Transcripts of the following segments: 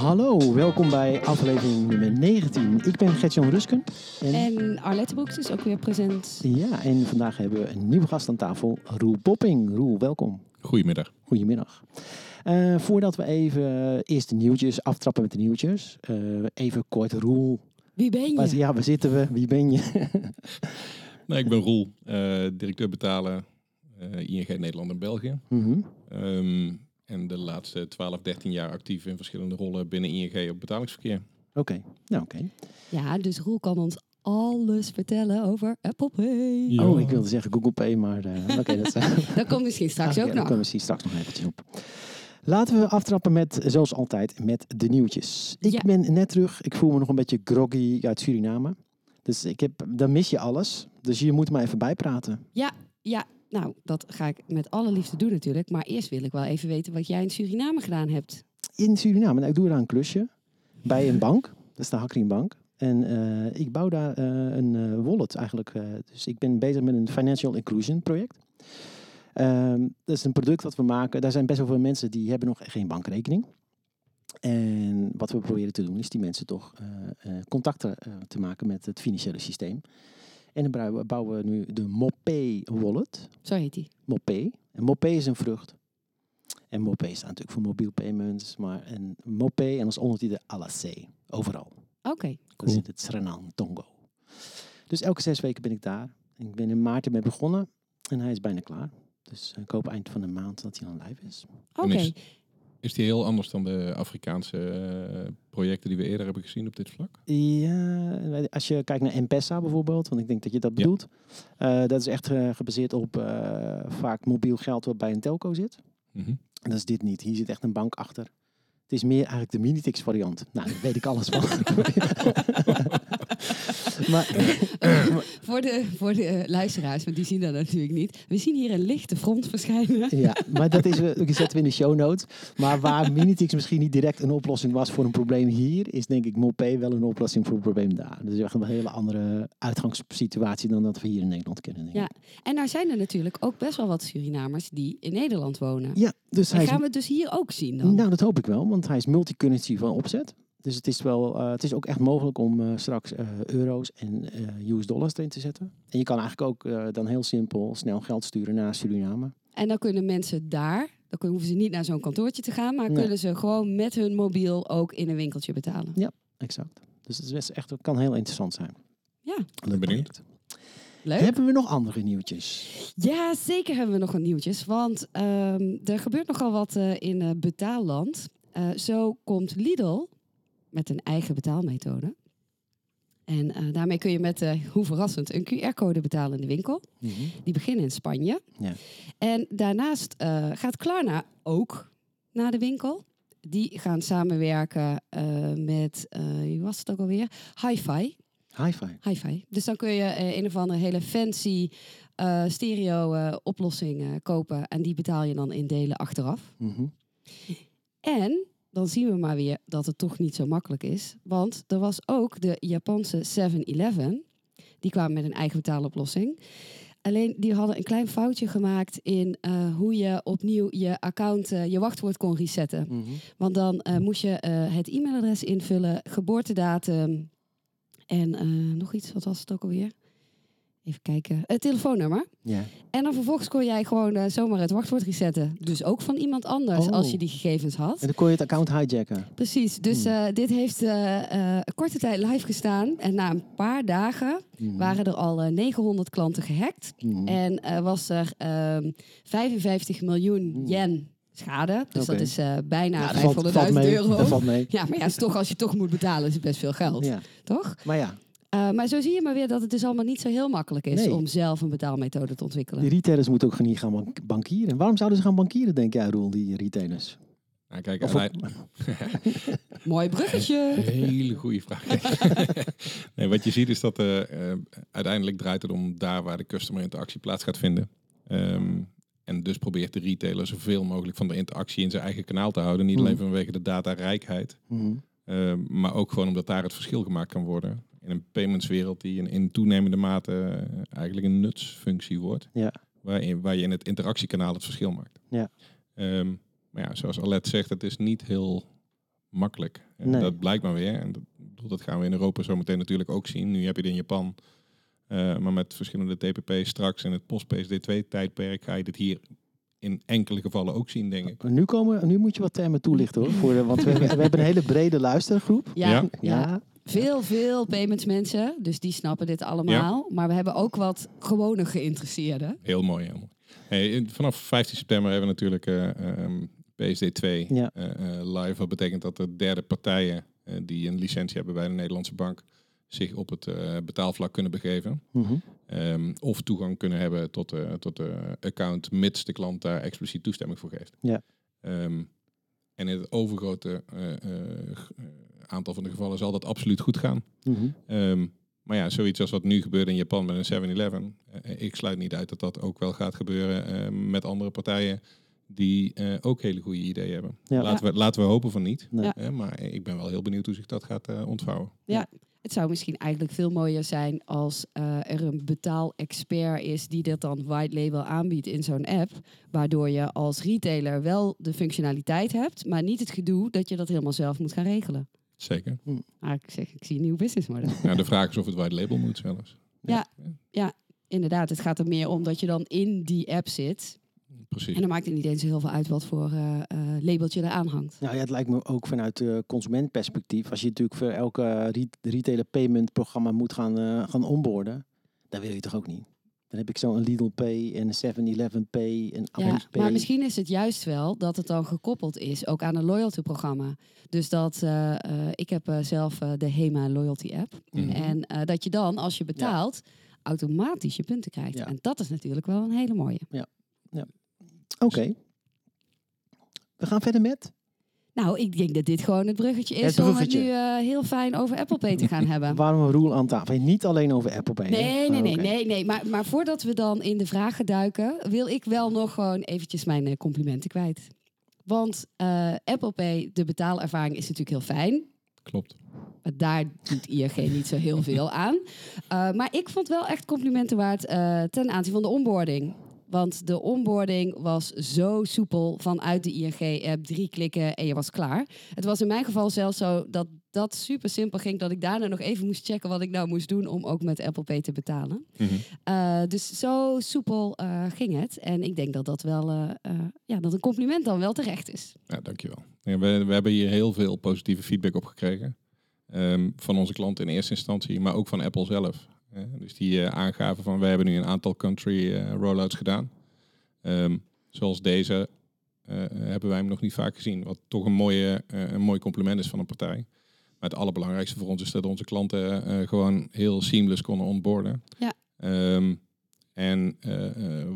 Hallo, welkom bij aflevering nummer 19. Ik ben Gertjan Rusken. En, En Arlette Broeks is ook weer present. ja, en vandaag hebben we een nieuwe gast aan tafel, Roel Popping. Roel, welkom. Goedemiddag. Goedemiddag. Eh, voordat we even eerst de nieuwtjes aftrappen met de nieuwtjes, eh, even kort, Roel. Wie ben je? Waar, ja, waar zitten we? Wie ben je? Nou, ik ben Roel, eh, directeur betalen eh, ING Nederland en België. Mhm. Ehm, en de laatste 12, 13 jaar actief in verschillende rollen binnen ING op betalingsverkeer. Oké, nou oké. Ja, dus Roel kan ons alles vertellen over Apple Pay. Ja. Oh, ik wilde zeggen Google Pay, maar eh, oké, dat. Dat komt misschien straks Ah, ook ja, nog. komen we misschien straks nog eventjes op. Laten we aftrappen met, zoals altijd, met de nieuwtjes. Ik Ja. ben net terug. Ik voel me nog een beetje groggy uit Suriname. Dus ik heb, dan mis je alles. Dus je moet me even bijpraten. Ja, nou, dat ga ik met alle liefde doen natuurlijk. Maar eerst wil ik wel even weten wat jij in Suriname gedaan hebt. In Suriname, nou, ik doe daar een klusje. Bij een bank. Dat is de Hakring Bank. En eh, ik bouw daar eh, een eh, wallet eigenlijk. dus ik ben bezig met een Financial Inclusion project. Ehm, dat is een product wat we maken. Daar zijn best wel veel mensen die hebben nog geen bankrekening. En wat we proberen te doen is die mensen toch contacten te maken met het financiële systeem. En dan bouwen we- nu de Mopay wallet. Zo heet die. Mopay. En Mopay is een vrucht. En Mopay staat natuurlijk voor mobiel payments. Maar en Mopay en als ondertitel ALAC. Overal. Oké. Dan Cool. zit het Srenang Tongo. Dus elke zes weken ben ik daar. Ik ben in maart ermee begonnen. En hij is bijna klaar. Dus ik hoop eind van de maand dat hij dan live is. Oké. is- Is die heel anders dan de Afrikaanse eh, projecten die we eerder hebben gezien op dit vlak? Ja, als je kijkt naar M-Pesa bijvoorbeeld, want ik denk dat je dat Ja. bedoelt. Eh, dat is echt eh, gebaseerd op eh, vaak mobiel geld wat bij een telco zit. En dat is dit niet. Hier zit echt een bank achter. Het is meer eigenlijk de Minitix variant. Nou, daar weet ik alles van. maar, Voor de, voor de luisteraars, want die zien dat natuurlijk niet. We zien hier een lichte front verschijnen. ja, maar dat is, eh, die zetten we in de show notes. Maar waar Minitix misschien niet direct een oplossing was voor een probleem hier, is denk ik Mopay wel een oplossing voor een probleem daar. Dat is echt een hele andere uitgangssituatie dan dat we hier in Nederland kennen. Ja. En nou zijn er natuurlijk ook best wel wat Surinamers die in Nederland wonen. ja dus hij is gaan we het dus hier ook zien dan? Nou, dat hoop ik wel, want hij is multicurrency van opzet. Dus het is, wel, eh, het is ook echt mogelijk om eh, straks eh, euro's en eh, US dollars erin te zetten. En je kan eigenlijk ook eh, dan heel simpel snel geld sturen naar Suriname. En dan kunnen mensen daar, dan hoeven ze niet naar zo'n kantoortje te gaan, maar Nee. kunnen ze gewoon met hun mobiel ook in een winkeltje betalen. Exact. Dus het is echt, het kan heel interessant zijn. Ja, Leuk benieuwd. leuk. Hebben we nog andere nieuwtjes? Ja, zeker hebben we nog wat nieuwtjes, want ehm, er gebeurt nogal wat eh, in eh, betaalland. Eh, zo komt Lidl met een eigen betaalmethode. En eh, daarmee kun je met, eh, hoe verrassend, een QR-code betalen in de winkel. Die beginnen in Spanje. Ja. En daarnaast eh, gaat Klarna ook naar de winkel. Die gaan samenwerken met, wie was het ook alweer? Hi-Fi. Hi-Fi. Hi-Fi. Dus dan kun je een of andere hele fancy stereo oplossing eh, kopen. En die betaal je dan in delen achteraf. Mhm. En dan zien we maar weer dat het toch niet zo makkelijk is. Want er was ook de Japanse 7-Eleven. Die kwamen met een eigen betaaloplossing. Alleen die hadden een klein foutje gemaakt in eh, hoe je opnieuw je account, eh, je wachtwoord kon resetten. Mhm. Want dan eh, moest je het e-mailadres invullen, geboortedatum en nog iets, wat was het ook alweer? Even kijken, het telefoonnummer. Ja. En dan vervolgens kon jij gewoon eh, zomaar het wachtwoord resetten. Dus ook van iemand anders Oh. als je die gegevens had. En dan kon je het account hijacken. Precies, dus Hmm. eh, dit heeft eh, eh, een korte tijd live gestaan. En na een paar dagen Mhm. waren er al eh, 900 klanten gehackt. Mhm. En eh, was er ehm 55 miljoen Hmm. yen schade. Dus dat is eh, bijna Ja, dat valt, 500.000 valt mee. euro. Dat valt mee. Ja, maar ja, is toch, als je toch moet betalen, is het best veel geld. Ja. Toch? Maar ja, Eh, maar zo zie je maar weer dat het dus allemaal niet zo heel makkelijk is Nee. om zelf een betaalmethode te ontwikkelen. die retailers moeten ook niet gaan bank- bankieren. Waarom zouden ze gaan bankieren, denk jij, Roel, die retailers? Nou, kijk, Of hij- Mooi bruggetje. Hele goede vraag. nee, wat je ziet is dat eh, eh, uiteindelijk draait het om daar waar de customer interactie plaats gaat vinden. Ehm, En dus probeert de retailer zoveel mogelijk van de interactie in zijn eigen kanaal te houden. Niet Mhm. alleen vanwege de datarijkheid, Mhm. eh, maar ook gewoon omdat daar het verschil gemaakt kan worden. In een paymentswereld die in, in toenemende mate eh, eigenlijk een nutsfunctie wordt. Ja. Waarin, waar je in het interactiekanaal het verschil maakt. Ja. Ehm, maar ja, zoals Alet zegt, het is niet heel makkelijk. En Nee. Dat blijkt maar weer. En dat, dat gaan we in Europa zo meteen natuurlijk ook zien. Nu heb je het in Japan. eh, maar met verschillende TPP's straks in het post-PSD2-tijdperk ga je dit hier in enkele gevallen ook zien, denk ik. Nu, komen, nu moet je wat termen toelichten hoor. Voor de, want we, we hebben een hele brede luistergroep. Ja, Ja. ja. Veel, veel payments mensen, dus die snappen dit allemaal. Maar we hebben ook wat gewone geïnteresseerden. Heel mooi, heel mooi. Hey, vanaf 15 september hebben we natuurlijk eh, ehm, PSD2 Ja. eh, eh, live. Wat betekent dat de derde partijen eh, die een licentie hebben bij de Nederlandse bank zich op het betaalvlak kunnen begeven. Mhm. Ehm, of toegang kunnen hebben tot de, tot de account, mits de klant daar expliciet toestemming voor geeft. Ja. Ehm, en in het overgrote eh, eh, eh, aantal van de gevallen zal dat absoluut goed gaan. Mhm. Ehm, maar ja, zoiets als wat nu gebeurt in Japan met een 7-Eleven. eh, ik sluit niet uit dat dat ook wel gaat gebeuren eh, met andere partijen die eh, ook hele goede ideeën hebben. Ja. Laten, we, laten we hopen van niet. Nee. Ja. Maar ik ben wel heel benieuwd hoe zich dat gaat eh, ontvouwen. Het zou misschien eigenlijk veel mooier zijn als eh, er een betaalexpert is die dat dan white label aanbiedt in zo'n app. Waardoor je als retailer wel de functionaliteit hebt, maar niet het gedoe dat je dat helemaal zelf moet gaan regelen. Zeker. Maar ik zeg, ik zie een nieuw businessmodel. Ja, de vraag is of het white label moet zelfs. Inderdaad, het gaat er meer om dat je dan in die app zit. Precies. En dan maakt het niet eens heel veel uit wat voor eh, eh, labeltje eraan hangt. Nou ja, het lijkt me ook vanuit uh, consumentperspectief. Als je natuurlijk voor elke re retailer payment programma moet gaan, uh, gaan onboarden, dan wil je toch ook niet. Dan heb ik zo'n Lidl Pay en 7-Eleven Pay en Ja, Pay. maar misschien is het juist wel dat het dan gekoppeld is ook aan een loyalty programma. Dus dat uh, uh, ik heb uh, zelf de HEMA loyalty app. Mhm. En uh, dat je dan als je betaalt automatisch je punten krijgt. Ja. En dat is natuurlijk wel een hele mooie. Oké. Okay. We gaan verder met. Nou, ik denk dat dit gewoon het bruggetje is Het bruggetje. om het nu uh, heel fijn over Apple Pay te gaan hebben. Waarom een rule aan tafel? Niet alleen over Apple Pay. Nee, nee, nee, okay. nee, nee. Maar, maar voordat we dan in de vragen duiken, wil ik wel nog gewoon eventjes mijn uh, complimenten kwijt. Want uh, Apple Pay, de betaalervaring is natuurlijk heel fijn. Klopt. Maar daar doet ING niet zo heel veel aan. Uh, maar ik vond wel echt complimenten waard ten aanzien van de onboarding. Want de onboarding was zo soepel vanuit de ING-app. Drie klikken en je was klaar. Het was in mijn geval zelfs zo dat dat super simpel ging. Dat ik daarna nog even moest checken wat ik nou moest doen om ook met Apple Pay te betalen. Mm -hmm. uh, dus zo soepel uh, ging het. En ik denk dat dat wel uh, ja, dat een compliment dan wel terecht is. Ja, dankjewel. Ja, we, we hebben hier heel veel positieve feedback op gekregen. Um, van onze klanten in eerste instantie, maar ook van Apple zelf. Dus die uh, aangaven van, we hebben nu een aantal country uh, rollouts gedaan. Um, zoals deze uh, hebben wij hem nog niet vaak gezien. Wat toch een, mooie, een mooi compliment is van een partij. Maar het allerbelangrijkste voor ons is dat onze klanten gewoon heel seamless konden onboarden. Ja. Um, en uh,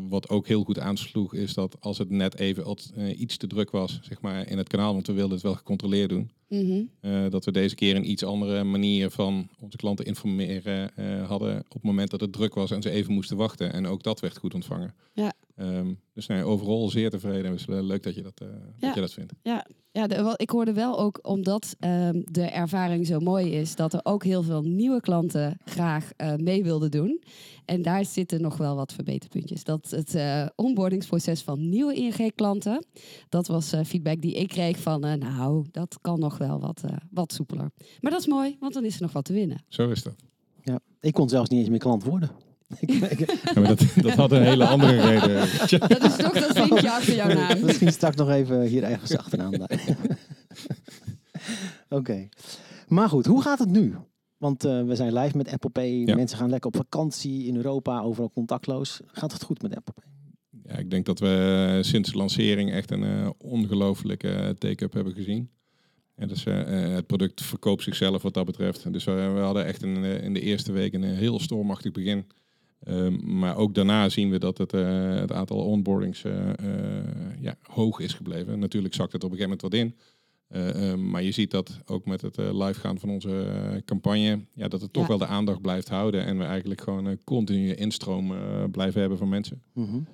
wat ook heel goed aansloeg is dat als het net even uh, iets te druk was zeg maar, in het kanaal, want we wilden het wel gecontroleerd doen, mm -hmm. uh, dat we deze keer een iets andere manier van onze klanten informeren hadden op het moment dat het druk was en ze even moesten wachten. En ook dat werd goed ontvangen. Ja. Um, dus nee, overal zeer tevreden. Dus leuk dat je dat, uh, ja. dat, je dat vindt. Ja, ja de, ik hoorde wel ook omdat um, de ervaring zo mooi is, dat er ook heel veel nieuwe klanten graag uh, mee wilden doen. En daar zitten nog wel wat verbeterpuntjes. Dat het uh, onboardingsproces van nieuwe ING-klanten, dat was uh, feedback die ik kreeg van, uh, nou, dat kan nog wel wat, wat soepeler. Maar dat is mooi, want dan is er nog wat te winnen. Zo is dat. Ja, ik kon zelfs niet eens meer klant worden. ja, maar dat, dat had een hele andere reden. Dat is toch dat vinkje achter jouw naam. Misschien straks nog even hier ergens achteraan. Oké. Okay. Maar goed, hoe gaat het nu? Want uh, we zijn live met Apple Pay. Ja. Mensen gaan lekker op vakantie in Europa, overal contactloos. Gaat het goed met Apple Pay? Ja, ik denk dat we sinds de lancering echt een uh, ongelofelijke take-up hebben gezien. En dus, uh, het product verkoopt zichzelf wat dat betreft. Dus we hadden echt een, in de eerste week een heel stormachtig begin. Um, maar ook daarna zien we dat het, uh, het aantal onboardings uh, uh, ja, hoog is gebleven. Natuurlijk zakt het op een gegeven moment wat in. Um, maar je ziet dat ook met het live gaan van onze campagne, ja, dat het toch Ja. wel de aandacht blijft houden. En we eigenlijk gewoon een continue instroom blijven hebben van mensen. Mm -hmm.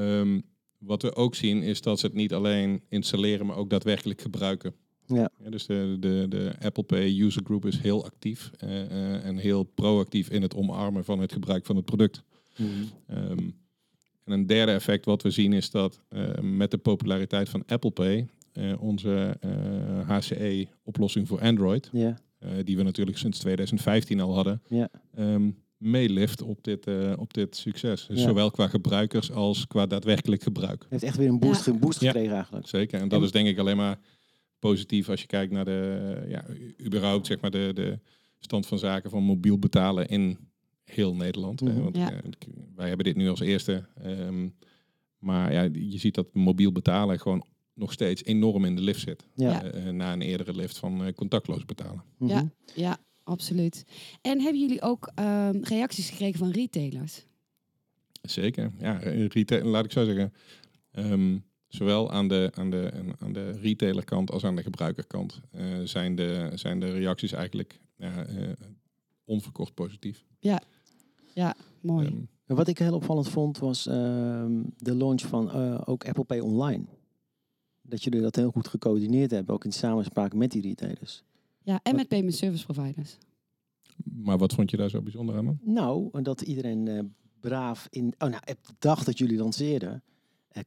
um, wat we ook zien is dat ze het niet alleen installeren, maar ook daadwerkelijk gebruiken. Ja. dus de, de, de Apple Pay user group is heel actief eh, eh, en heel proactief in het omarmen van het gebruik van het product. Mhm. Ehm, en een derde effect wat we zien is dat eh, met de populariteit van Apple Pay, eh, onze HCE-oplossing voor Android, Ja, eh, die we natuurlijk sinds 2015 al hadden, ja. ehm, meelift op dit, eh, op dit succes. Dus Ja. zowel qua gebruikers als qua daadwerkelijk gebruik. heeft echt weer een boost, een boost Ja. gekregen eigenlijk. Zeker. En dat En- is denk ik alleen maar positief als je kijkt naar de, ja, überhaupt zeg maar de, de stand van zaken van mobiel betalen in heel Nederland. hè. Mhm. Want Ja. eh, wij hebben dit nu als eerste. ehm, maar ja, je ziet dat mobiel betalen gewoon nog steeds enorm in de lift zit. Ja. Eh, na een eerdere lift van eh, contactloos betalen. Mhm. Ja. Ja, absoluut. En hebben jullie ook ehm, reacties gekregen van retailers? Zeker. Ja, retail, laat ik zo zeggen. ehm, zowel aan de, aan, de, aan de retailerkant als aan de gebruikerkant eh, zijn, de, zijn de reacties eigenlijk ja, eh, onverkocht positief. Mooi. Ehm, En Wat ik heel opvallend vond was ehm, de launch van eh, ook Apple Pay Online. Dat jullie dat heel goed gecoördineerd hebben, ook in samenspraak met die retailers. ja, en met payment service providers. maar wat vond je daar zo bijzonder aan? dan? Nou, dat iedereen eh, braaf in. Oh, nou, op de dag dat jullie lanceerden,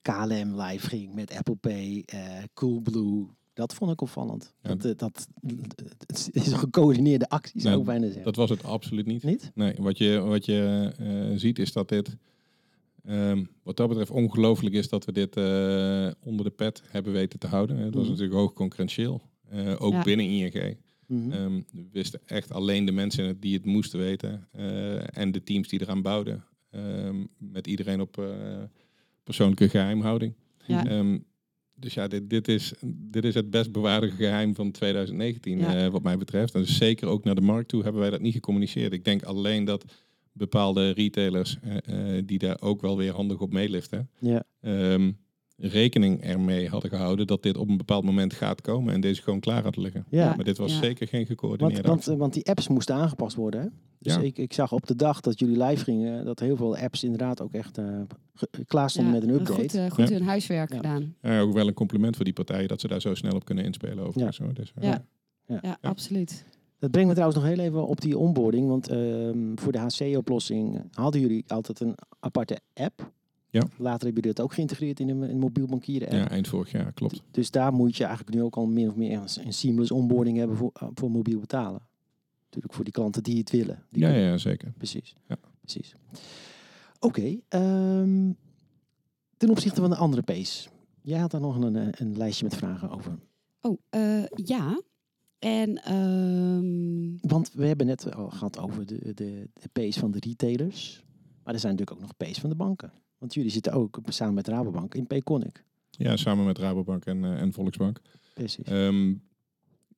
KLM live ging met Apple Pay, eh Coolblue. Dat vond ik opvallend. Ja. Dat, eh, dat, het is een gecoördineerde actie, zou ik bijna zeggen. Dat was het absoluut niet. Niet? Nee, wat je, wat je eh, ziet is dat dit, ehm, wat dat betreft, ongelooflijk is dat we dit eh, onder de pet hebben weten te houden. Het was Mhm. natuurlijk hoog concurrentieel, eh, ook Ja. binnen ING. Mhm. Ehm, we wisten echt alleen de mensen die het moesten weten eh, en de teams die eraan bouwden. Ehm, met iedereen op eh, persoonlijke geheimhouding. Ja. Ehm, dus ja, dit, dit, is, dit is het best bewaarde geheim van 2019 Ja. eh, wat mij betreft. En dus zeker ook naar de markt toe hebben wij dat niet gecommuniceerd. Ik denk alleen dat bepaalde retailers eh, eh, die daar ook wel weer handig op meeliften, ja. ehm, rekening ermee hadden gehouden dat dit op een bepaald moment gaat komen en deze gewoon klaar hadden liggen. Ja. Maar dit was Ja. zeker geen Want, gecoördineerde want, eh, want die apps moesten aangepast worden. Hè? Dus Ja. ik, ik zag op de dag dat jullie live gingen, dat heel veel apps inderdaad ook echt eh, ge- klaar stonden Ja, met een upgrade. Goed, eh, goed Ja. hun huiswerk Ja. gedaan. Ja, ook wel een compliment voor die partijen dat ze daar zo snel op kunnen inspelen. Overigens, hoor. Dus, eh, Ja. Ja. Ja, absoluut. Dat brengt me trouwens nog heel even op die onboarding. Want ehm, voor de HC-oplossing hadden jullie altijd een aparte app. Ja. Later hebben jullie dat ook geïntegreerd in een, mobiel bankieren app. ja, eind vorig jaar, klopt. Dus daar moet je eigenlijk nu ook al meer of meer een, seamless onboarding hebben voor, voor mobiel betalen. Natuurlijk voor die klanten die het willen. Die Ja, ja, zeker. Precies. Ja. Precies. Oké. ehm, ten opzichte van de andere P's. Jij had daar nog een, eh, een lijstje met vragen over. Oh, eh, ja. En ehm, Want we hebben net al gehad over de, de, de P's van de retailers. Maar er zijn natuurlijk ook nog P's van de banken. Want jullie zitten ook samen met Rabobank in Payconic. Ja, samen met Rabobank en, eh, en Volksbank. Precies. Ehm,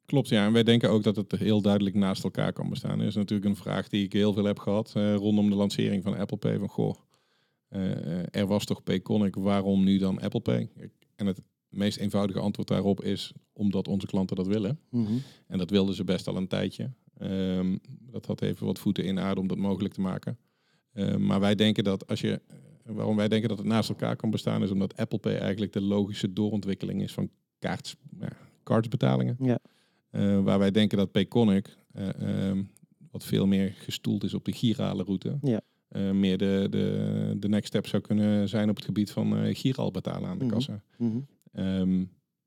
klopt, ja. En wij denken ook dat het heel duidelijk naast elkaar kan bestaan. Er is natuurlijk een vraag die ik heel veel heb gehad eh, rondom de lancering van Apple Pay. Van goh, eh, er was toch Payconic, waarom nu dan Apple Pay? En het meest eenvoudige antwoord daarop is omdat onze klanten dat willen. Mhm. En dat wilden ze best al een tijdje. Ehm, dat had even wat voeten in aarde om dat mogelijk te maken. Ehm, maar wij denken dat als je. eh, Waarom wij denken dat het naast elkaar kan bestaan, is omdat Apple Pay eigenlijk de logische doorontwikkeling is van kaarts, ja, kaartbetalingen. Ja. Eh, waar wij denken dat Payconic, eh, ehm, wat veel meer gestoeld is op de girale route, Ja. eh, meer de, de, de next step zou kunnen zijn op het gebied van eh giraal betalen aan de Mhm. kassa. Mhm. Ehm,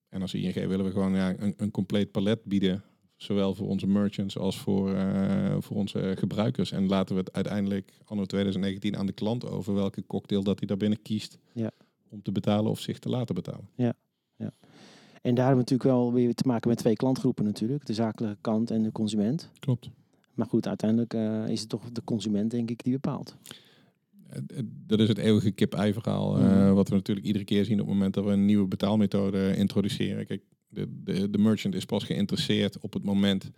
en als ING willen we gewoon ja, een, een compleet palet bieden. Zowel voor onze merchants als voor, voor onze gebruikers. En laten we het uiteindelijk anno 2019 aan de klant over welke cocktail dat hij daar binnen kiest. Ja. Om te betalen of zich te laten betalen. En daar hebben we natuurlijk wel weer te maken met twee klantgroepen natuurlijk. De zakelijke kant en de consument. Klopt. Maar goed, uiteindelijk eh, is het toch de consument denk ik die bepaalt. Dat is het eeuwige kip-ei verhaal. eh, Mhm. wat we natuurlijk iedere keer zien op het moment dat we een nieuwe betaalmethode introduceren. Kijk, de, de, de merchant is pas geïnteresseerd op het moment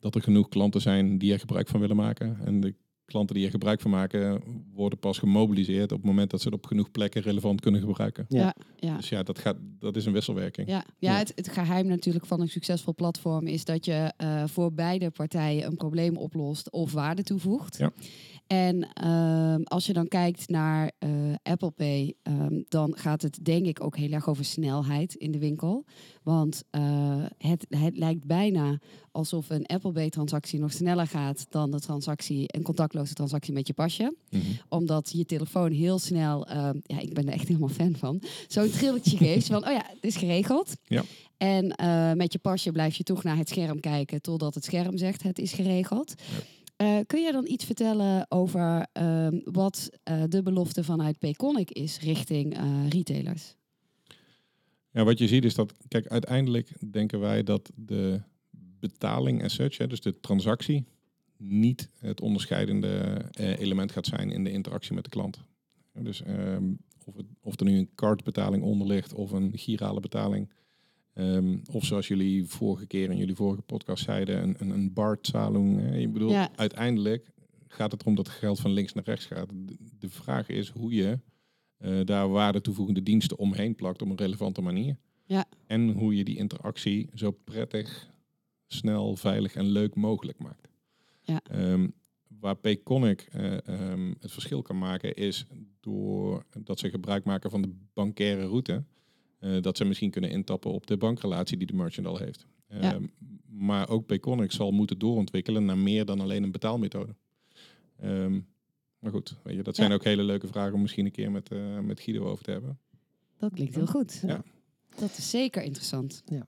dat er genoeg klanten zijn die er gebruik van willen maken. En de klanten die er gebruik van maken worden pas gemobiliseerd op het moment dat ze het op genoeg plekken relevant kunnen gebruiken. Ja. ja. Dus ja, dat, gaat, dat is een wisselwerking. Ja, ja, Ja. Het, het geheim natuurlijk van een succesvol platform is dat je eh, voor beide partijen een probleem oplost of waarde toevoegt. Ja. En ehm, als je dan kijkt naar eh, Apple Pay, ehm, dan gaat het denk ik ook heel erg over snelheid in de winkel. Want eh, het, het lijkt bijna alsof een Apple Pay-transactie nog sneller gaat dan de transactie, een contactloze transactie met je pasje. Mhm. Omdat je telefoon heel snel, ehm, ja, ik ben er echt helemaal fan van, zo'n trilletje geeft van, oh ja, het is geregeld. Ja. En eh, met je pasje blijf je toch naar het scherm kijken totdat het scherm zegt het is geregeld. Eh, kun je dan iets vertellen over ehm, wat eh, de belofte vanuit Payconic is richting eh, retailers? Ja, wat je ziet is dat, kijk, uiteindelijk denken wij dat de betaling as such, hè, dus de transactie, niet het onderscheidende element gaat zijn in de interactie met de klant. Dus ehm, of, het, of er nu een cardbetaling onder ligt of een girale betaling. Ehm, of zoals jullie vorige keer in jullie vorige podcast zeiden, een, een, een Ja. uiteindelijk gaat het erom dat geld van links naar rechts gaat. De, vraag is hoe je eh, daar waarde toevoegende diensten omheen plakt op een relevante manier. Ja. En hoe je die interactie zo prettig, snel, veilig en leuk mogelijk maakt. Ja. Ehm, waar Payconic eh, ehm, het verschil kan maken is door dat ze gebruik maken van de bankaire route. Eh, dat ze misschien kunnen intappen op de bankrelatie die de merchant al heeft. Ja. Ehm, Maar ook Payconic zal moeten doorontwikkelen naar meer dan alleen een betaalmethode. Ehm, maar goed, weet je, dat zijn Ja. ook hele leuke vragen om misschien een keer met, eh, met Guido over te hebben. Dat klinkt heel goed. Ja. Dat is zeker interessant. Ja.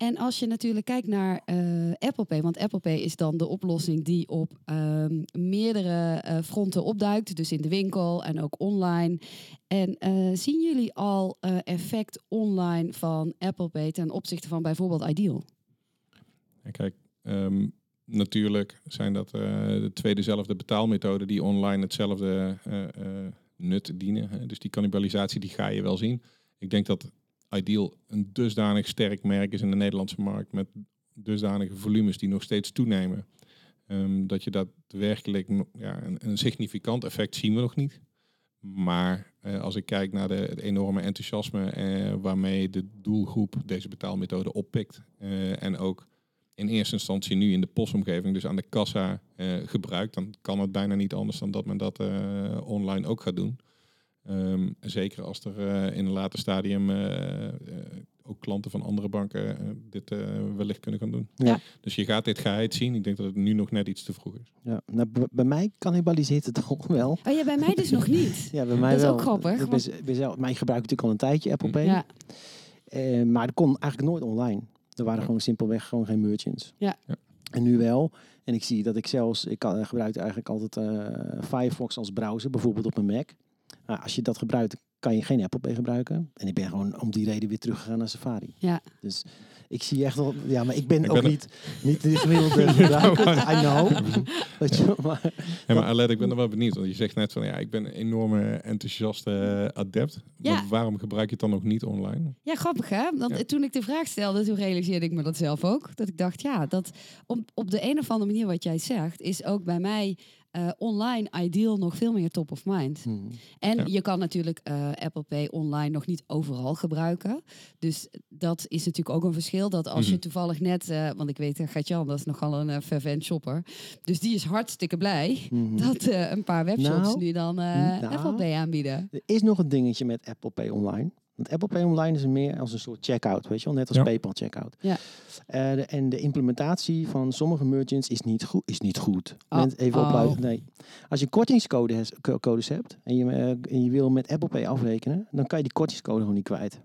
En als je natuurlijk kijkt naar eh, Apple Pay, want Apple Pay is dan de oplossing die op ehm, meerdere eh, fronten opduikt, dus in de winkel en ook online. En eh, zien jullie al effect online van Apple Pay ten opzichte van bijvoorbeeld Ideal? Kijk, ehm, natuurlijk zijn dat de twee dezelfde betaalmethoden die online hetzelfde nut dienen. Dus die cannibalisatie die ga je wel zien. Ik denk dat Ideal een dusdanig sterk merk is in de Nederlandse markt met dusdanige volumes die nog steeds toenemen. ehm, dat je daadwerkelijk ja, een, een significant effect zien we nog niet. Maar eh, als ik kijk naar de, het enorme enthousiasme eh, waarmee de doelgroep deze betaalmethode oppikt. eh, en ook in eerste instantie nu in de postomgeving, dus aan de kassa gebruikt, dan kan het bijna niet anders dan dat men dat online ook gaat doen. Ehm, zeker als er eh, in een later stadium eh, eh, ook klanten van andere banken dit eh, wellicht kunnen gaan doen. Ja. Dus je gaat dit geheid zien. Ik denk dat het nu nog net iets te vroeg is. Ja, nou, bij mij cannibaliseert het toch wel. Oh ja, bij mij dus nog niet. Ja, bij mij Dat is wel. ook grappig, Ik ben, ben zelf, ik gebruik natuurlijk al een tijdje Apple Pay. Ja, Eh, maar dat kon eigenlijk nooit online. Er waren gewoon simpelweg gewoon geen merchants. Ja. Ja. En nu wel. En ik zie dat ik zelfs, ik kan, gebruik eigenlijk altijd eh, Firefox als browser, bijvoorbeeld op mijn Mac. Nou, als je dat gebruikt, kan je geen Apple Pay gebruiken. En ik ben gewoon om die reden weer teruggegaan naar Safari. ja. Dus ik zie echt wel, ja, maar ik ben Ik ook ben er- niet, niet de gemiddelde gebruiker. I know. Weet je, maar, Ja, maar Alet, ik ben er wel benieuwd. Want je zegt net van ja, ik ben een enorme enthousiaste eh, adept. Ja. Maar waarom gebruik je het dan nog niet online? Ja, grappig hè? Want Ja. toen ik de vraag stelde, toen realiseerde ik me dat zelf ook. Dat ik dacht, ja, dat op, op de een of andere manier wat jij zegt, is ook bij mij eh, online ideal nog veel meer top of mind. hmm. En Ja. je kan natuurlijk eh, Apple Pay online nog niet overal gebruiken. Dus dat is natuurlijk ook een verschil. Dat als je Mhm. toevallig net, eh, want ik weet, Gatjan, dat is nogal een uh, fervent shopper. Dus die is hartstikke blij Mhm. dat eh, een paar webshops Nou, nu dan eh, nou. Apple Pay aanbieden. Er is nog een dingetje met Apple Pay Online. Want Apple Pay Online is meer als een soort checkout, weet je wel, net als Ja. PayPal checkout. Ja. Eh, de- en de implementatie van sommige merchants is niet goed. Is niet goed. Oh. Even Oh. opluiden. Nee. Als je kortingscodes hebt en je, eh, en je wil met Apple Pay afrekenen, dan kan je die kortingscode gewoon niet kwijt.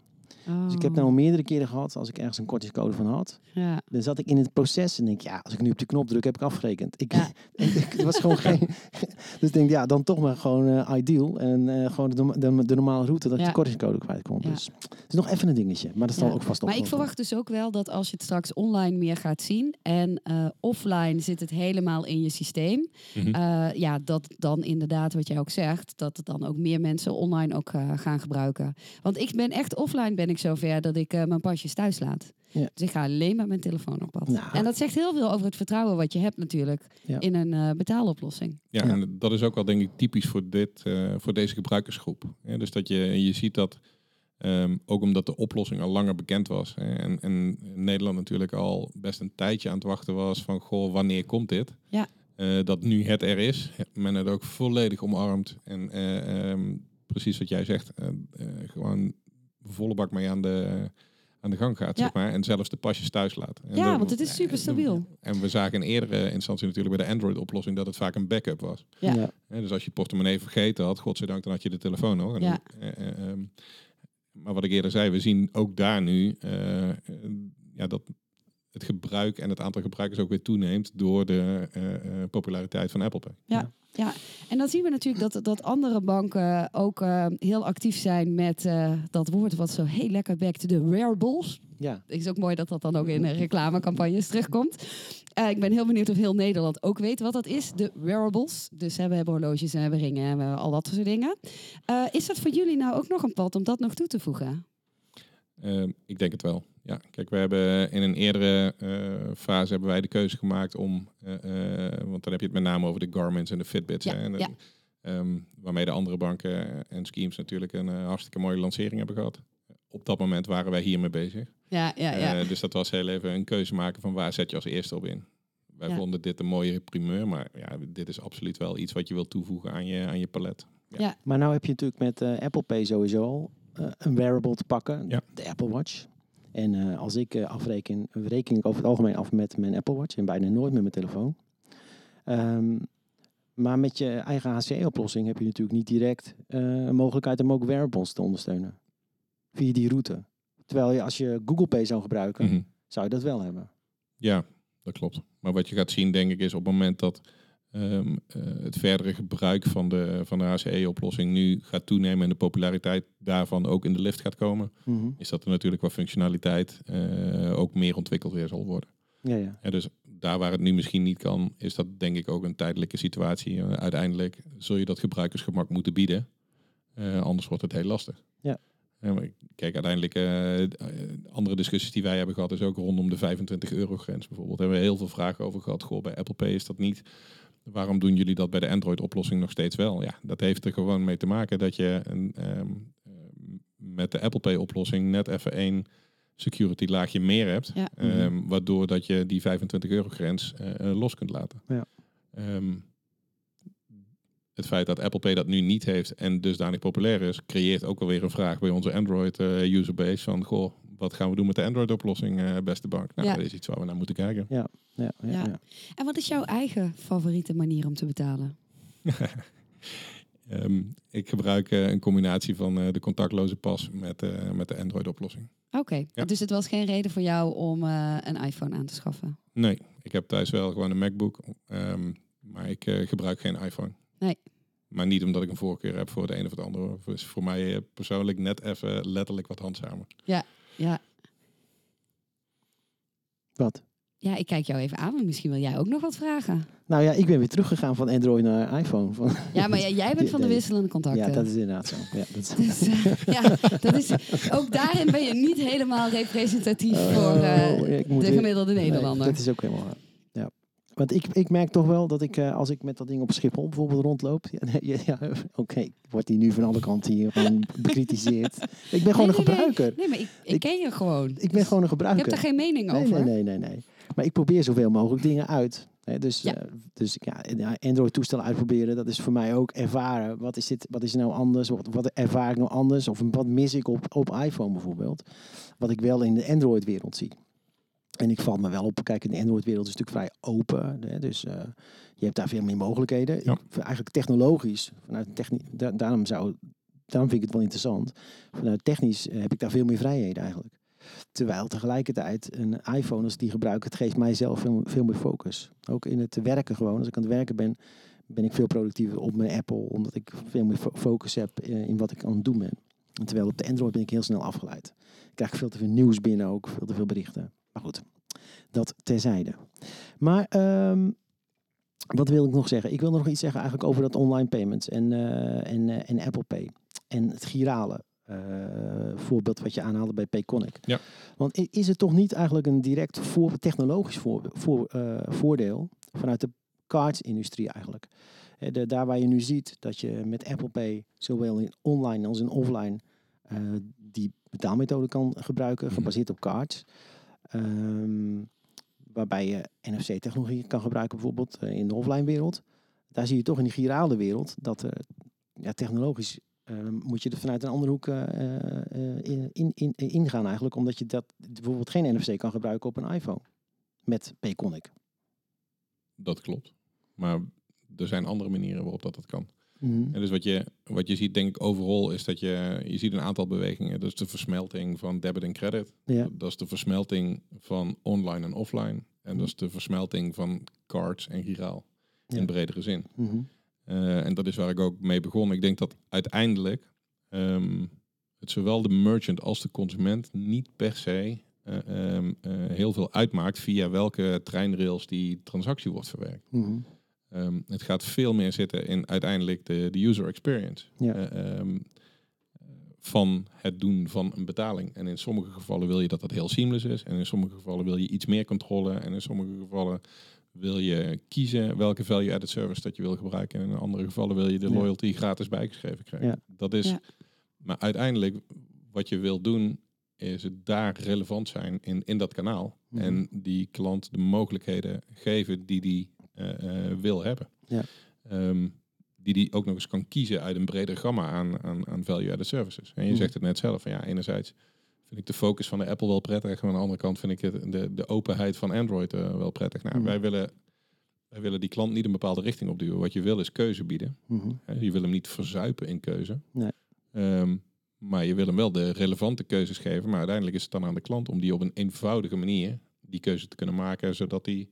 Dus ik heb nou meerdere keren gehad, als ik ergens een kortingscode van had, ja. dan zat ik in het proces en denk, ja, als ik nu op de knop druk, heb ik afgerekend. Ik, Ja. het was gewoon geen. Dus ik denk, ja, dan toch maar gewoon eh, ideal. En eh, gewoon de, de, de normale route dat ik Ja. de kortingscode kwijt kon. Ja. Dus het is nog even een dingetje. Maar dat zal Ja. ook vast Maar ik verwacht dus ook wel dat als je het straks online meer gaat zien en eh, offline zit het helemaal in je systeem, Mhm. eh, ja, dat dan inderdaad wat jij ook zegt, dat het dan ook meer mensen online ook eh, gaan gebruiken. Want ik ben echt offline ben ik zover dat ik eh, mijn pasjes thuis laat. Ja. Dus ik ga alleen met mijn telefoon op pad. Nou. En dat zegt heel veel over het vertrouwen wat je hebt natuurlijk Ja. in een eh, betaaloplossing. Ja, Ja. en dat is ook wel denk ik typisch voor, dit, eh, voor deze gebruikersgroep. Ja, dus dat je, je ziet dat, ehm, ook omdat de oplossing al langer bekend was. Hè, en, en Nederland natuurlijk al best een tijdje aan het wachten was van, goh, wanneer komt dit? Ja. eh, dat nu het er is, men het ook volledig omarmt. En eh, ehm, precies wat jij zegt, gewoon volle bak mee aan de, aan de gang gaat, Ja. zeg maar. En zelfs de pasjes thuis laat. En Ja, want het is super stabiel. En we zagen in eerdere instantie natuurlijk bij de Android-oplossing dat het vaak een backup was. Ja. Hè, dus als je het portemonnee vergeten had, godzijdank, dan had je de telefoon nog. En Ja. dan, eh, eh, ehm, maar wat ik eerder zei, we zien ook daar nu eh, eh, ja, dat het gebruik en het aantal gebruikers ook weer toeneemt door de eh, eh, populariteit van Apple Pay. En dan zien we natuurlijk dat, dat andere banken ook eh, heel actief zijn met eh, dat woord wat zo heel lekker bekt, de wearables. Ja. Het is ook mooi dat dat dan ook in reclamecampagnes terugkomt. Eh, ik ben heel benieuwd of heel Nederland ook weet wat dat is, de wearables. Dus hè, we hebben horloges en we hebben ringen en we hebben al dat soort dingen. Eh, is dat voor jullie nou ook nog een pad om dat nog toe te voegen? Ehm, ik denk het wel. Ja, kijk, we hebben in een eerdere eh, fase hebben wij de keuze gemaakt om, eh, eh, want dan heb je het met name over de Garmin's en de Fitbits, Ja, hè, en, ja. ehm, waarmee de andere banken en schemes natuurlijk een eh, hartstikke mooie lancering hebben gehad. Op dat moment waren wij hiermee bezig. Ja, ja, ja. Eh, dus dat was heel even een keuze maken van waar zet je als eerste op in. Wij Ja. vonden dit een mooie primeur, maar ja, dit is absoluut wel iets wat je wilt toevoegen aan je, aan je palet. Maar nou heb je natuurlijk met eh, Apple Pay sowieso al eh, een wearable te pakken, Ja. de Apple Watch. En eh, als ik eh, afreken, reken ik over het algemeen af met mijn Apple Watch en bijna nooit met mijn telefoon. Ehm, maar met je eigen HCE-oplossing heb je natuurlijk niet direct eh, een mogelijkheid om ook wearables te ondersteunen. Via die route. Terwijl je als je Google Pay zou gebruiken, Mhm. zou je dat wel hebben. Ja, dat klopt. Maar wat je gaat zien, denk ik, is op het moment dat ehm, eh, het verdere gebruik van de, van de HCE-oplossing nu gaat toenemen en de populariteit daarvan ook in de lift gaat komen, Mhm. is dat er natuurlijk qua functionaliteit eh, ook meer ontwikkeld weer zal worden. Ja, ja. Ja, dus daar waar het nu misschien niet kan, is dat denk ik ook een tijdelijke situatie. Eh, uiteindelijk zul je dat gebruikersgemak moeten bieden. Anders wordt het heel lastig. Ja. Ja, maar kijk, uiteindelijk, andere discussies die wij hebben gehad, is ook rondom de 25 euro grens bijvoorbeeld. Daar hebben we heel veel vragen over gehad. Goh, bij Apple Pay is dat niet. Waarom doen jullie dat bij de Android-oplossing nog steeds wel? Ja, dat heeft er gewoon mee te maken dat je een, ehm, eh, met de Apple Pay-oplossing net even één security laagje meer hebt. Ja. Ehm, waardoor dat je die 25 euro grens eh, eh, los kunt laten. Ja. Ehm, het feit dat Apple Pay dat nu niet heeft en dusdanig populair is, creëert ook alweer een vraag bij onze Android eh, userbase van goh, wat gaan we doen met de Android oplossing, eh, beste bank? Nou, Ja. dat is iets waar we naar moeten kijken. Ja, ja, Ja. ja. En wat is jouw eigen favoriete manier om te betalen? Ehm, ik gebruik eh, een combinatie van eh, de contactloze pas met, eh, met de Android oplossing. Oké, Ja. dus het was geen reden voor jou om eh, een iPhone aan te schaffen? Nee, ik heb thuis wel gewoon een MacBook, ehm, maar ik eh, gebruik geen iPhone. Nee. Maar niet omdat ik een voorkeur heb voor de een of het andere. Het is voor mij persoonlijk net even letterlijk wat handzamer. Ja, Wat? ja, ik kijk jou even aan, want misschien wil jij ook nog wat vragen. Nou ja, ik ben weer teruggegaan van Android naar iPhone. Van, Ja, maar jij- jij bent van de wisselende contacten. ja, dat is inderdaad zo. Ja, dat is... Dus, eh, ja, dat is, ook daarin ben je niet helemaal representatief voor eh, Oh, de weer- gemiddelde Nee, Nederlander. dat is ook helemaal waar. Want ik, ik merk toch wel dat ik, eh, als ik met dat ding op Schiphol bijvoorbeeld rondloop... Ja, ja, Oké, wordt die nu van alle kanten hier gewoon bekritiseerd. Ik ben gewoon Nee, een nee. gebruiker. Nee, maar ik, ik, ken je gewoon. Ik ben gewoon een Je gebruiker. hebt daar geen mening nee, over. nee, nee, nee, nee. Maar ik probeer zoveel mogelijk dingen uit. Dus, Ja. eh, dus ja, Android-toestellen uitproberen, dat is voor mij ook ervaren. Wat is, dit, wat is nou anders? Wat, wat ervaar ik nou anders? Of wat mis ik op, op iPhone bijvoorbeeld? Wat ik wel in de Android-wereld zie. En ik val me wel op, kijk, in de Android-wereld is natuurlijk vrij open. Hè, dus eh, je hebt daar veel meer mogelijkheden. Ja. Ik vind eigenlijk technologisch, vanuit technisch, da- daarom, zou, daarom vind ik het wel interessant. Vanuit technisch eh, heb ik daar veel meer vrijheden eigenlijk. Terwijl tegelijkertijd een iPhone, als ik die gebruik, het geeft mij zelf veel, veel meer focus. Ook in het werken gewoon. Als ik aan het werken ben, ben ik veel productiever op mijn Apple. Omdat ik veel meer fo- focus heb eh, in wat ik aan het doen ben. En terwijl op de Android ben ik heel snel afgeleid. Ik krijg veel te veel nieuws binnen ook, veel te veel berichten. Maar goed, dat terzijde. Maar ehm, wat wil ik nog zeggen? Ik wil nog iets zeggen eigenlijk over dat online payments en, eh, en, eh, en Apple Pay. En het girale eh, voorbeeld wat je aanhaalde bij Payconic. Ja. Want is het toch niet eigenlijk een direct voor, technologisch voor, voor, voordeel vanuit de cards-industrie eigenlijk? De, daar waar je nu ziet dat je met Apple Pay zowel in online als in offline die betaalmethode kan gebruiken, Mhm. gebaseerd op cards. Ehm, waarbij je NFC-technologie kan gebruiken, bijvoorbeeld eh, in de offline wereld. Daar zie je toch in die girale wereld dat ja, technologisch eh, moet je er vanuit een andere hoek eh, eh, in, in, ingaan eigenlijk, omdat je dat bijvoorbeeld geen NFC kan gebruiken op een iPhone met Payconic. Dat klopt. Maar er zijn andere manieren waarop dat, dat kan. Mhm. En dus wat je, wat je ziet, denk ik, overal is dat je, je ziet een aantal bewegingen. Dat is de versmelting van debit en credit. Ja. Dat is de versmelting van online en offline. En dat is de versmelting van cards en giraal. Ja. In bredere zin. Mhm. Eh, en dat is waar ik ook mee begon. Ik denk dat uiteindelijk ehm, het zowel de merchant als de consument niet per se eh, ehm, eh, heel veel uitmaakt via welke treinrails die transactie wordt verwerkt. Mhm. Ehm, het gaat veel meer zitten in uiteindelijk de, de user experience. Ja. Eh, ehm, van het doen van een betaling. En in sommige gevallen wil je dat dat heel seamless is. En in sommige gevallen wil je iets meer controle. En in sommige gevallen wil je kiezen welke value-added service dat je wil gebruiken. En in andere gevallen wil je de Ja. loyalty gratis bijgeschreven krijgen. Ja. Dat is, Ja. Maar uiteindelijk, wat je wil doen, is het daar relevant zijn in, in dat kanaal. Mhm. En die klant de mogelijkheden geven die die wil hebben. Ja. Ehm, die die ook nog eens kan kiezen uit een breder gamma aan, aan, aan value-added services. En je Mhm. zegt het net zelf, van ja, enerzijds vind ik de focus van de Apple wel prettig. En aan de andere kant vind ik het, de, de openheid van Android eh, wel prettig. Nou, Mhm. wij, willen, wij willen die klant niet een bepaalde richting opduwen. Wat je wil is keuze bieden. Mhm. Je wil hem niet verzuipen in keuze. Nee. Ehm, maar je wil hem wel de relevante keuzes geven. Maar uiteindelijk is het dan aan de klant om die op een eenvoudige manier die keuze te kunnen maken. Zodat hij eh,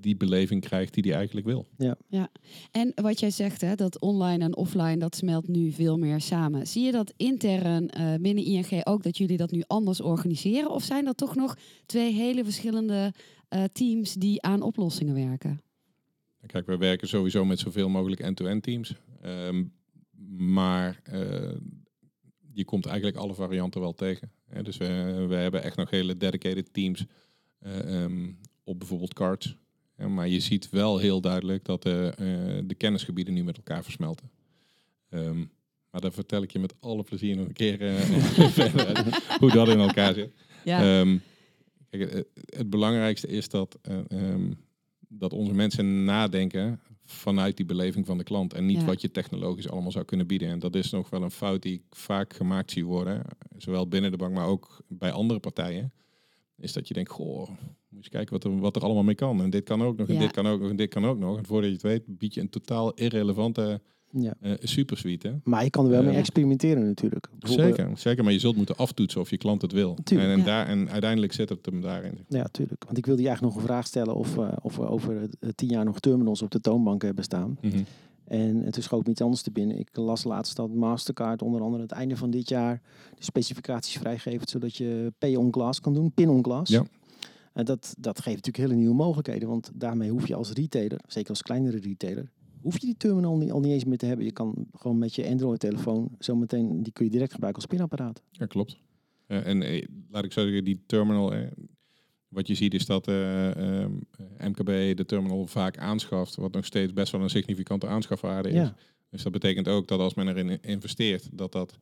die beleving krijgt die hij eigenlijk wil. En wat jij zegt, hè, dat online en offline, dat smelt nu veel meer samen. Zie je dat intern eh, binnen ING ook, dat jullie dat nu anders organiseren? Of zijn dat toch nog twee hele verschillende eh, teams die aan oplossingen werken? Kijk, wij werken sowieso met zoveel mogelijk end-to-end teams. Ehm, maar eh, je komt eigenlijk alle varianten wel tegen. Hè, dus we, we hebben echt nog hele dedicated teams eh, ehm, op bijvoorbeeld cards. Maar je ziet wel heel duidelijk dat de, eh, de kennisgebieden nu met elkaar versmelten. Ehm, maar daar vertel ik je met alle plezier nog een keer eh, verder hoe dat in elkaar zit. Ja, Ehm, kijk, het, het belangrijkste is dat, eh, ehm, dat onze mensen nadenken vanuit die beleving van de klant. En niet Ja. wat je technologisch allemaal zou kunnen bieden. En dat is nog wel een fout die ik vaak gemaakt zie worden. Zowel binnen de bank, maar ook bij andere partijen. Is dat je denkt, goh, moet je kijken wat er, wat er allemaal mee kan. En dit kan ook nog, en Ja. dit kan ook nog, en dit kan ook nog. En voordat je het weet, bied je een totaal irrelevante Ja. eh supersuite. hè. Maar je kan er wel mee Ja. experimenteren natuurlijk. Zeker, zeker, maar je zult moeten aftoetsen of je klant het wil. Tuurlijk, en, en, ja. daar, en uiteindelijk zit het hem daarin. Ja, tuurlijk. Want ik wilde je eigenlijk nog een vraag stellen of, eh, of we over eh, tien jaar nog terminals op de toonbank hebben staan. Mhm. En toen schoot me iets anders te binnen. Ik las laatst dat Mastercard onder andere het einde van dit jaar de specificaties vrijgeeft, zodat je pay on glass kan doen, pin on glass. Ja. En dat, dat geeft natuurlijk hele nieuwe mogelijkheden, want daarmee hoef je als retailer, zeker als kleinere retailer, hoef je die terminal niet, al niet eens meer te hebben. Je kan gewoon met je Android-telefoon zometeen, die kun je direct gebruiken als pinapparaat. Ja, klopt. Eh, en eh, laat ik zo zeggen, die terminal, eh, wat je ziet is dat eh, ehm, MKB de terminal vaak aanschaft, wat nog steeds best wel een significante aanschafwaarde is. Ja. Dus dat betekent ook dat als men erin investeert, dat dat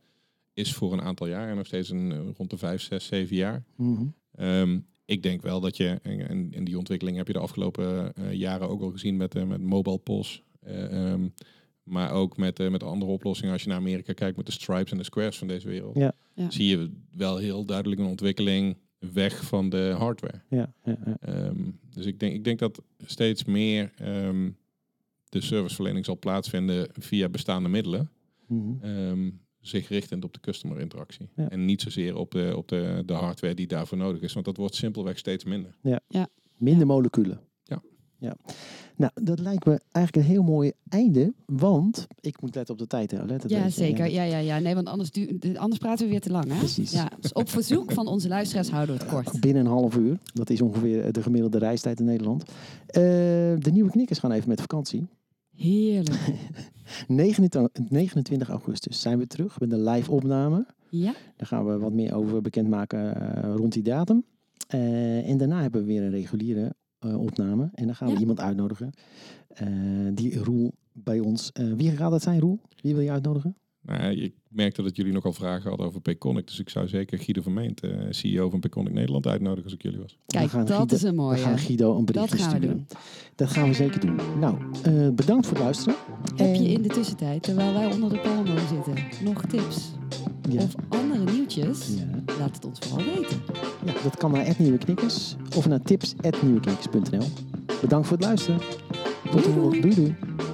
is voor een aantal jaar en nog steeds een, eh, rond de vijf, zes, zeven jaar. Mhm. Ehm, ik denk wel dat je, en, en, en die ontwikkeling heb je de afgelopen eh, jaren ook al gezien met, eh, met mobile POS. eh, ehm, maar ook met, eh, met andere oplossingen. Als je naar Amerika kijkt met de Stripes en de Squares van deze wereld. Ja. Ja. Zie je wel heel duidelijk een ontwikkeling weg van de hardware. Ja, ja, ja. Ehm, dus ik denk, ik denk dat steeds meer ehm, de serviceverlening zal plaatsvinden via bestaande middelen. Mhm. Ehm, zich richtend op de customer interactie. Ja. En niet zozeer op, de, op de, de hardware die daarvoor nodig is. Want dat wordt simpelweg steeds minder. Minder moleculen. Ja. ja. Nou, dat lijkt me eigenlijk een heel mooi einde, want ik moet letten op de tijd. Hè. Ja zeker. Ja, ja, ja. Nee, want anders, anders praten we weer te lang. Hè? Precies. Ja, dus op verzoek van onze luisteraars houden we het kort. Binnen een half uur. Dat is ongeveer de gemiddelde reistijd in Nederland. Eh, de nieuwe knikkers gaan even met vakantie. Heerlijk. 29, 29 augustus zijn we terug met een live opname. Ja, Daar gaan we wat meer over bekendmaken eh, rond die datum. Eh, en daarna hebben we weer een reguliere eh, opname. En dan gaan we Ja. iemand uitnodigen. eh, die Roel bij ons. eh, wie gaat dat zijn, Roel? Wie wil je uitnodigen? Nou, ik merkte dat jullie nogal vragen hadden over Payconic. Dus ik zou zeker Guido Vermeent, eh, CEO van Payconic Nederland, uitnodigen als ik jullie was. We Kijk, gaan dat Guido- is een We mooie. gaan Guido een berichtje Dat gaan we sturen. doen. Dat gaan we zeker doen. Nou, eh, bedankt voor het luisteren. Heb je in de tussentijd, terwijl wij onder de palmboom zitten, nog tips Ja, of andere nieuwtjes? ja. Laat het ons vooral weten. ja, dat kan naar Nieuwe Knikkers of naar tips.nieuweknikkers.nl. Bedankt voor het luisteren. Tot de volgende. doei. Doei doei.